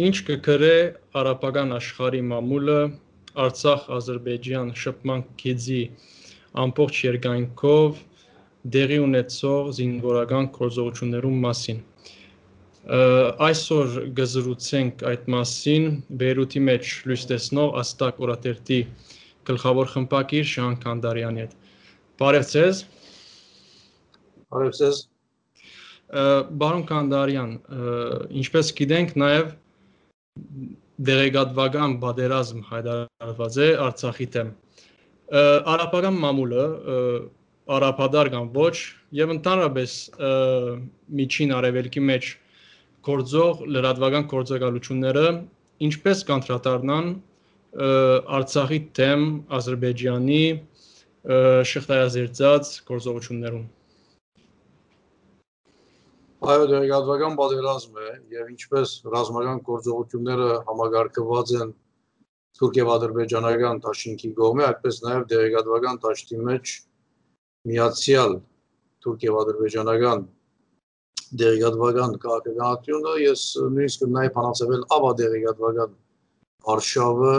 ինչ կգրե արաբական աշխարհի մամուլը Արցախ-Ադրբեջան շփման գիծի ամբողջ երկայնքով դեղի ունեցող զինվորական գործողություններում մասին։ Այսօր գզրուցենք այդ մասին Բեյրութի մեջ լույս տեսնող Աստակ օրատերտի գլխավոր խմբակիր Շահան Քանդարյանի հետ։ Բարև ձեզ։ Բարև ձեզ։ Բարոն Քանդարյան, ինչպես գիտենք, նաև դերեկատվական բادرազմ հայտարարված է Արցախի դեմ։ Արաբական մամուլը արաբադար կամ ոչ եւ ընդհանրապես միջին արևելքի մեջ գործող լրատվական գործակալությունները ինչպես կանտրադառնան Արցախի դեմ Ադրբեջանի շղթայազերծած գործողություններում Այո, դերեկատվական պատերազմ է եւ ինչպես ռազմական գործողությունները համագարկված են թուրք եւ ադրբեջանական դաշինքի կողմի, այդպես նաեւ դերեկատվական դաշտի մեջ միացյալ թուրք եւ ադրբեջանական դերեկատվական քաղաքականությունը ես նույնիսկ նաեւ փանացվել ավա դերեկատվական արշավը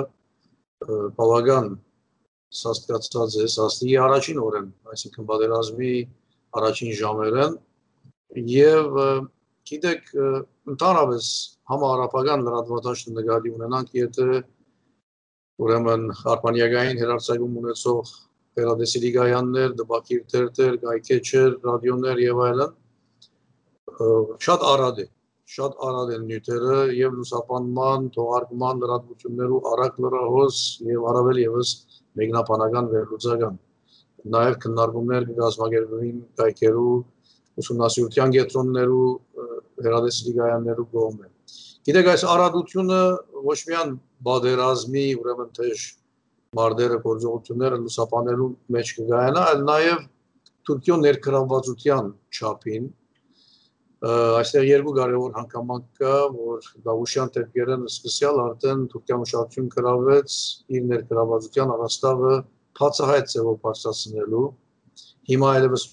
բավական սաստկացած է սաստի առաջին օրեն, այսինքն պատերազմի առաջին ժամերեն եւ գիտեք ընդհանրապես համահարապական լրատվադաշտը նկատի ունենանք եթե ուրեմն արբանյակային հերարցակում ունեցող պերադեսիլիգայաններ, դպակիր թերթեր, գայքեչեր, ռադիոներ եւ այլն շատ արադ է շատ արադ են նյութերը եւ լուսապանման, թողարկման լրատվություններու արագ լրահոս եւ առավել եւս մեկնաբանական վերլուծական նաեւ քննարկումներ կազմակերպվին գայքերու ուսումնասիրության կենտրոններու հերադես լիգայաններու գոհում է։ Գիտեք այս առատությունը ոչ միայն բادرազմի, ուրեմն թե մարդերը գործողությունները լուսաբանելու մեջ կգայանա, այլ նաև Թուրքիո ներքրանվածության չափին այստեղ երկու կարևոր հանգամանք կա, որ Դավուշյան Տերգերեն սկսյալ արդեն Թուրքիա մշակություն գրավեց իր ներքրանվածության առաստաղը բացահայտ ձևով բարձրացնելու։ Հիմա այլևս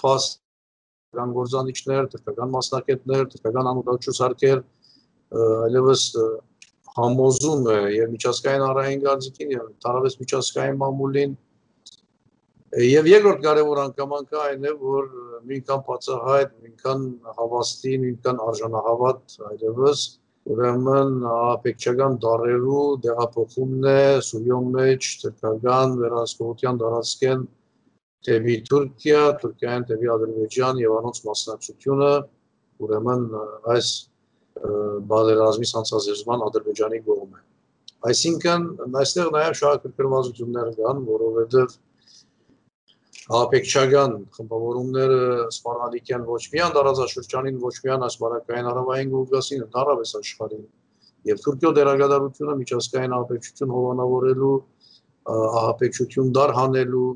փաստական գործանիչներ, թրկական մասնակետներ, թրկական անուտացուցարկեր այլևս համոզում է եւ միջազգային առային գազիկին եւ տարավես միջազգային մամուլին Եվ երկրորդ կարևոր անգամանքը այն է, որ նույնքան բացահայտ, նույնքան հավաստի, նույնքան արժանահավատ այլևս ուրեմն ապեքչական դարերու դեղափոխումն է Սուրիոն մեջ, թրկական վերահսկողության դարածքեն դեպի Թուրքիա, Թուրքիայից դեպի Ադրբեջան եւ անոնց մասնակցությունը ուրեմն այս բادرազմի ցանցազերծման Ադրբեջանի կողմն է։ Այսինքն այստեղ նաեւ շատ կրկնվածություններ կան, որովհետեւ հապեկչական խմբավորումները սպառնալիքյան ոչ միայն դարաձաշրջանին, ոչ միայն աշխարհակային հարավային գյուղասին, ընդառավես աշխարհին։ Եվ Թուրքիո դերակատարությունը միջազգային հապեկչություն հովանավորելու, հապեկչություն դարհանելու,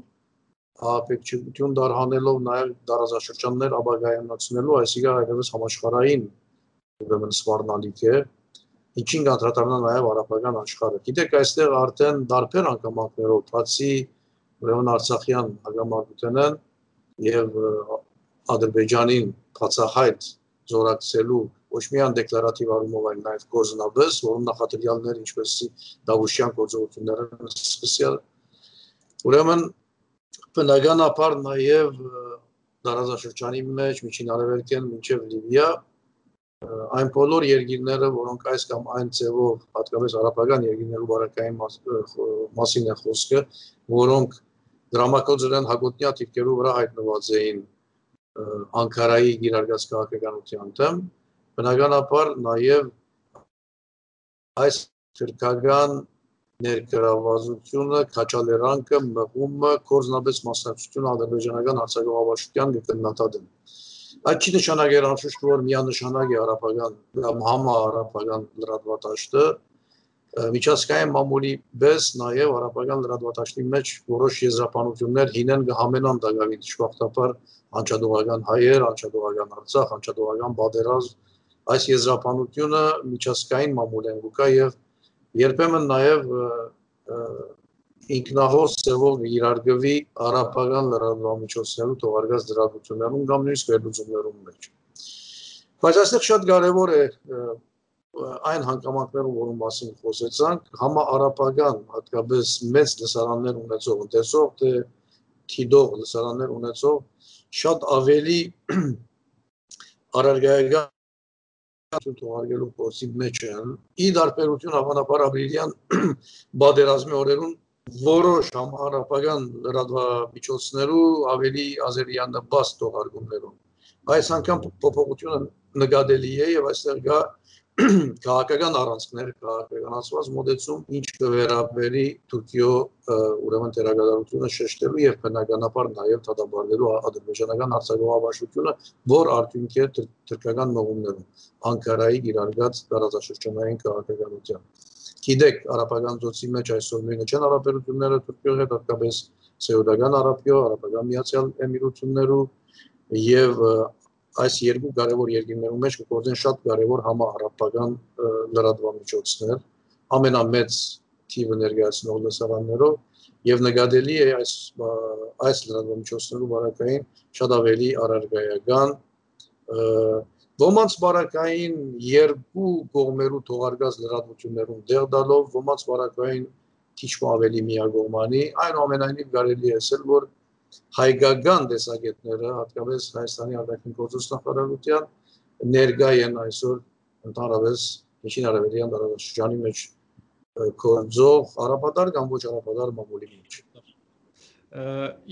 ահապեկչություն դարհանելով նաև դարազաշրջաններ ապագայունացնելու, այսինքն այլևս համաշխարհային ուրեմն սպառնալիք է, ինչին կանդրադառնա նաև արաբական աշխարհը։ Գիտեք, այստեղ արդեն դարբեր անգամակներով բացի ուրեմն Արցախյան հագամարտութենն եւ Ադրբեջանին բացահայտ զորակցելու ոչ միայն դեկլարատիվ առումով, այլ նաև գործնաբես, որոնց նախադրյալներ ինչպես Դավուշյան գործողությունները սկսել։ Ուրեմն բնականաբար նաև դարաշրջանի մեջ միջին արևելքեն մինչև Լիբիա այն բոլոր երկիրները, որոնք այս կամ այն ձևով, հատկապես արաբական երկիրներու բարակային մասին է խոսքը, որոնք դրամակոծրեն հագոտնյա թիվքերու վրա հայտնված էին Անկարայի գիրարգած քաղաքականության դեմ, բնականաբար նաև այս թրքական ներգրավվածությունը, քաչալերանքը, մղումը, կորզնաբես մասնակցությունը ադրբեջանական արձակողավարշության գտնատադեմ։ Այդ չի նշանակել անշուշտ որ միանշանակ է արաբական կամ համա արաբական լրատվատաշտը միջազգային մամուլի բես նաև արաբական լրատվատաշտի մեջ որոշ եզրափանություններ հինեն կհամենան դակավի դժբախտաբար անչադողական հայեր, անչադողական Արցախ, անչադողական Բադերազ այս եզրափանությունը միջազգային մամուլեն գուկա եւ երբեմն նաև ինքնահոս ձևով իրարգվի արաբական լրատվամիջոցներու թողարկած դրատություններում կամ նույնիսկ վերլուծումներում մեջ։ Բայց այստեղ շատ կարևոր է այն հանգամանքներում, որոնց մասին խոսեցանք, համաարաբական հատկապես մեծ լսարաններ ունեցող ընթերցող, թե թիդող լսարաններ ունեցող շատ ավելի աշուն թողարկելու փոսի մեջ են։ Ի դարբերություն հավանաբար ապրիլյան բادرազմի օրերուն որոշ համարապական լրատվամիջոցներու ավելի ազերիանը բաց թողարկումներով։ Այս անգամ փոփոխությունը նկատելի է եւ այստեղ գա քաղաքական առանցքներ, քաղաքականացված մոդեցում, ինչ կվերաբերի Թուրքիո ուրեմն տեղեկատվությունը շեշտելու եւ բնականաբար նաեւ դադարելու ադրբեջանական արձագանավաշությունը, որ արդյունք է թուրքական մողումներում Անկարայի իրարգած տարածաշրջանային քաղաքականության։ Գիտեք, արաբական ծոցի մեջ այսօր նույնը չեն հարաբերությունները Թուրքիո հետ, հատկապես Սեուդական Արաբիո, Արաբական Միացյալ Էմիրություններու եւ այս երկու կարևոր երկրներում մեջ կգործեն շատ կարևոր համահարապական լրատվամիջոցներ ամենամեծ թիվը ներկայացնող լսարաններով եւ նկատելի է այս այս լրատվամիջոցներու բարակային շատ ավելի առարգայական ոմանց բարակային երկու կողմերու թողարկած լրատվություններում դեր դալով ոմանց բարակային քիչ ավելի միագողմանի այնուամենայնիվ կարելի է ասել որ հայկական տեսակետները, հատկապես Հայաստանի արտաքին գործոս նախարարության ներկա են այսօր ընդհանրապես միջին արևելյան տարածաշրջանի մեջ կորձող արաբադար կամ ոչ արաբադար մամուլի մեջ։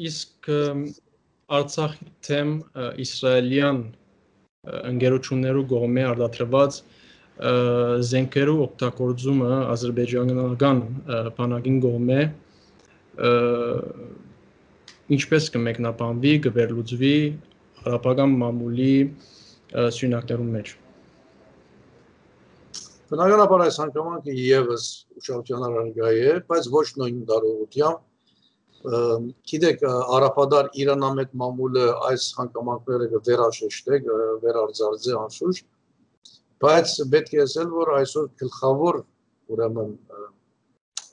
Իսկ Արցախի թեմ իսրայելյան ընկերություններու կողմէ արդատրված զենքերու օգտագործումը ադրբեջանական բանակին կողմէ ինչպես կմեկնաբանվի, կվերլուծվի հարաբական մամուլի սյունակներում մեջ։ Բնականաբար այս հանգամանքը եւս ուշադրության առարկա է, բայց ոչ նույն դարողությամբ գիտեք արաբադար իրանամետ մամուլը այս հանգամանքները կվերաշեշտե, վերարձարձի անշուշտ, բայց պետք է ասել, որ այսօր գլխավոր ուրեմն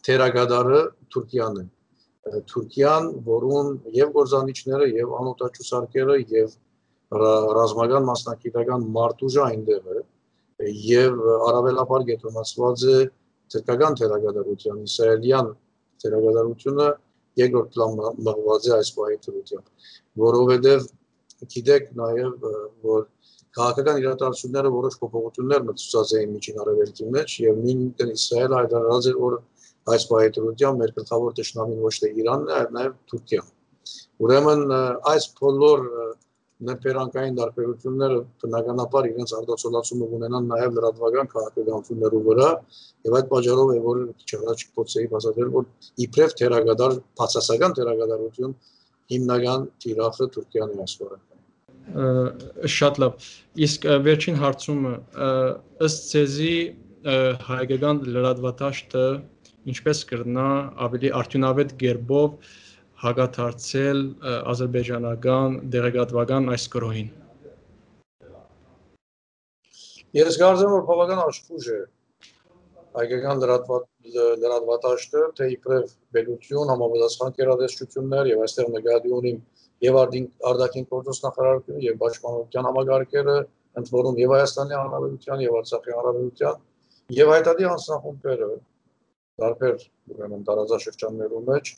թերագադարը Թուրքիան է Թուրքիան, որուն եւ գործանիչները եւ անօտաչու սարքերը եւ ռազմական մասնակիտական մարտուժը այնտեղ է եւ առավելապար գետնացված է ցերկական թերագադարության իսրայելյան թերագադարությունը երկրորդ պլան մղված է այս բայի դրությամբ որովհետեւ գիտեք նաեւ որ քաղաքական իրադարձությունները որոշ փոփոխություններ մտցած էին միջին արևելքի մեջ եւ նույն Իսրայելը հայտարարած էր որ այս բայդրությամբ մեր գլխավոր ճշնամին ոչ թե Իրանն է, այլ նաև Թուրքիան։ Ուրեմն այս բոլոր ներբերանկային դարբերությունները բնականաբար իրենց արտացոլացումը ունենան նաև լրատվական քաղաքականություններու վրա եւ այդ պատճառով է որ չհրաչ փոցեի բացատրել որ իբրև թերագադար բացասական թերագադարություն հիմնական թիրախը Թուրքիան է ասորը շատ լավ իսկ վերջին հարցումը ըստ ցեզի հայկական լրատվատաշտը ինչպես կրնա ավելի արդյունավետ ģերբով հագաթարցել ազերբայջանական դեղեկատվական այս գրոհին։ Ես կարծեմ որ բավական աշխուժ է հայկական լրատվատաշտը, թե իբրև բելություն, համապատասխան կերադեսչություններ եւ այստեղ նկատի ունիմ եւ արդակին գործոս նախարարությունը եւ պաշտպանության համագարկերը, ընդ որում եւ Հայաստանի Հանրապետության եւ Արցախի Հանրապետության եւ հայտարարի անձնախումբերը տարբեր ուրեմն տարածաշրջաններում մեջ,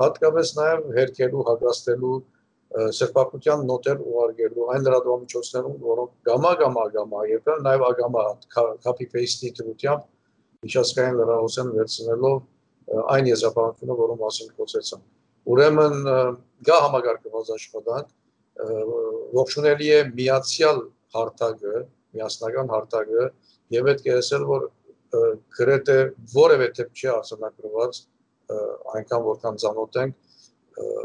հատկապես նաև հերկելու, հագաստելու սրբակության նոտեր ուղարկելու այն լրատվամիջոցներում, որոնք գամա գամա երբեմն նաև ագամա copy paste-ի դրությամբ միջազգային լրահոսեն վերցնելով այն եզրափակությունը, որոնց մասին խոսեցան։ Ուրեմն գա համագարկված աշխատանք, ողջունելի է միացյալ հարթակը, միասնական հարթակը եւ պետք է ասել, որ գրեթե որևէ թեփ չի արձանագրված այնքան որքան ծանոթ ենք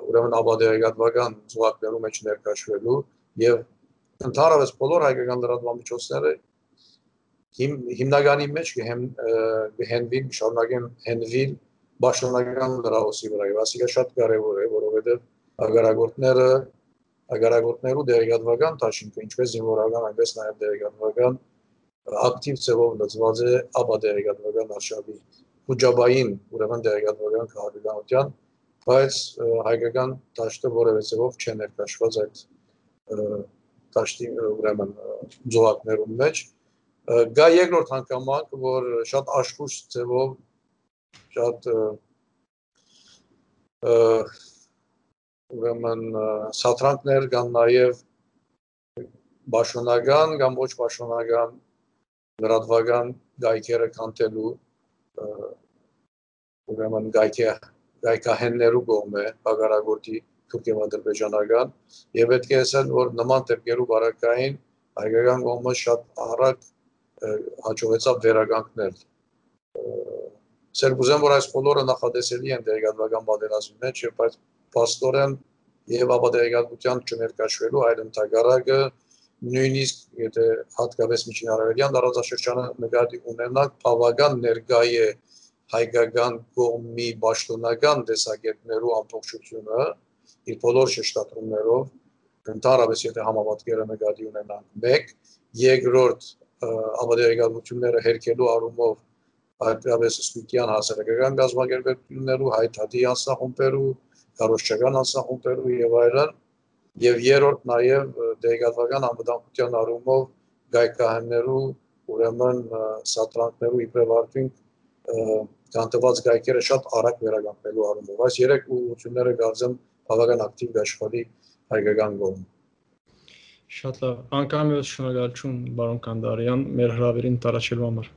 ուրեմն աբադերեգատվական զուգակներու մեջ ներկայացվելու եւ ընդհանրապես բոլոր հայկական լրատվամիջոցները հիմ, հիմնականի մեջ կհենվին շարունակեն հենվին պաշտոնական լրահոսի վրա եւ ասիկա շատ կարեւոր է որովհետեւ ագարագործները ագարագործներու դերեկատվական դաշինքը ինչպես զինվորական այնպես նաեւ դերեկատվական ակտիվ ձևով լծված է աբա դերեկատվական արշավի հուջաբային ուրեմն դերեկատվական քաղաքականության, բայց հայկական դաշտը որևէ ձևով չեն ներկայացված այդ դաշտի ուրեմն զոհակներում մեջ Գա երկրորդ հանգամանք, որ շատ աշխուժ ձևով շատ ուրեմն սատրանքներ կան նաև բաշոնական կամ ոչ բաշոնական լրատվական գայքերը կանտելու ուրեմն գայքե գայքահեններու կողմը բաղարագործի թուրքիա-ադրբեջանական եւ պետք է ասել որ նման դեպքերու բարակային հայկական կողմը շատ արագ հաջողեցավ վերականգնել Սերբուզեն որ այս բոլորը նախադեսելի են դերգատվական պատերազմի մեջ եւ բայց փաստորեն եւ ապատերգատվության չներկաշվելու այլ ընդհանրակը նույնիսկ եթե հատկապես միջին արևելյան տարածաշրջանը նկատի ունենանք բավական ներկայ է հայկական կողմի պաշտոնական տեսակետներու ամբողջությունը իր բոլոր շեշտադրումներով ընդհանրապես եթե համապատկերը նկատի ունենանք 1 երկրորդ ապատերգատվությունները հերքելու առումով այդպես սպիտյան հասարակական գազམ་ակերպություններու, հայտարարի անսախումբերու, կարոշչական անսախումբերու եւ այլն, եւ երրորդ նաեւ դեգատվական անվտանգության առումով գայքահաններու, ուրեմն սատրանքներու իբրև արդյունք կանտված գայքերը շատ արագ վերականգնելու առումով։ Այս երեք ուղղությունները գազեմ բավական ակտիվ աշխատի հայկական կողմ։ Շատ լավ։ Անկամ ես շնորհակալություն բարոն Կանդարյան մեր հրավերին տարածելու համար։